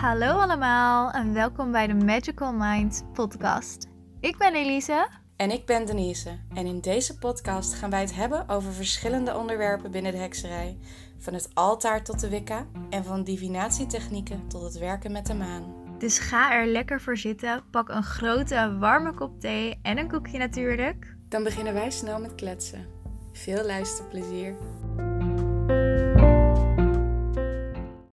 Hallo allemaal en welkom bij de Magical Minds podcast. Ik ben Elise. En ik ben Denise. En in deze podcast gaan wij het hebben over verschillende onderwerpen binnen de hekserij. Van het altaar tot de wicca en van divinatietechnieken tot het werken met de maan. Dus ga er lekker voor zitten, pak een grote warme kop thee en een koekje natuurlijk. Dan beginnen wij snel met kletsen. Veel luisterplezier.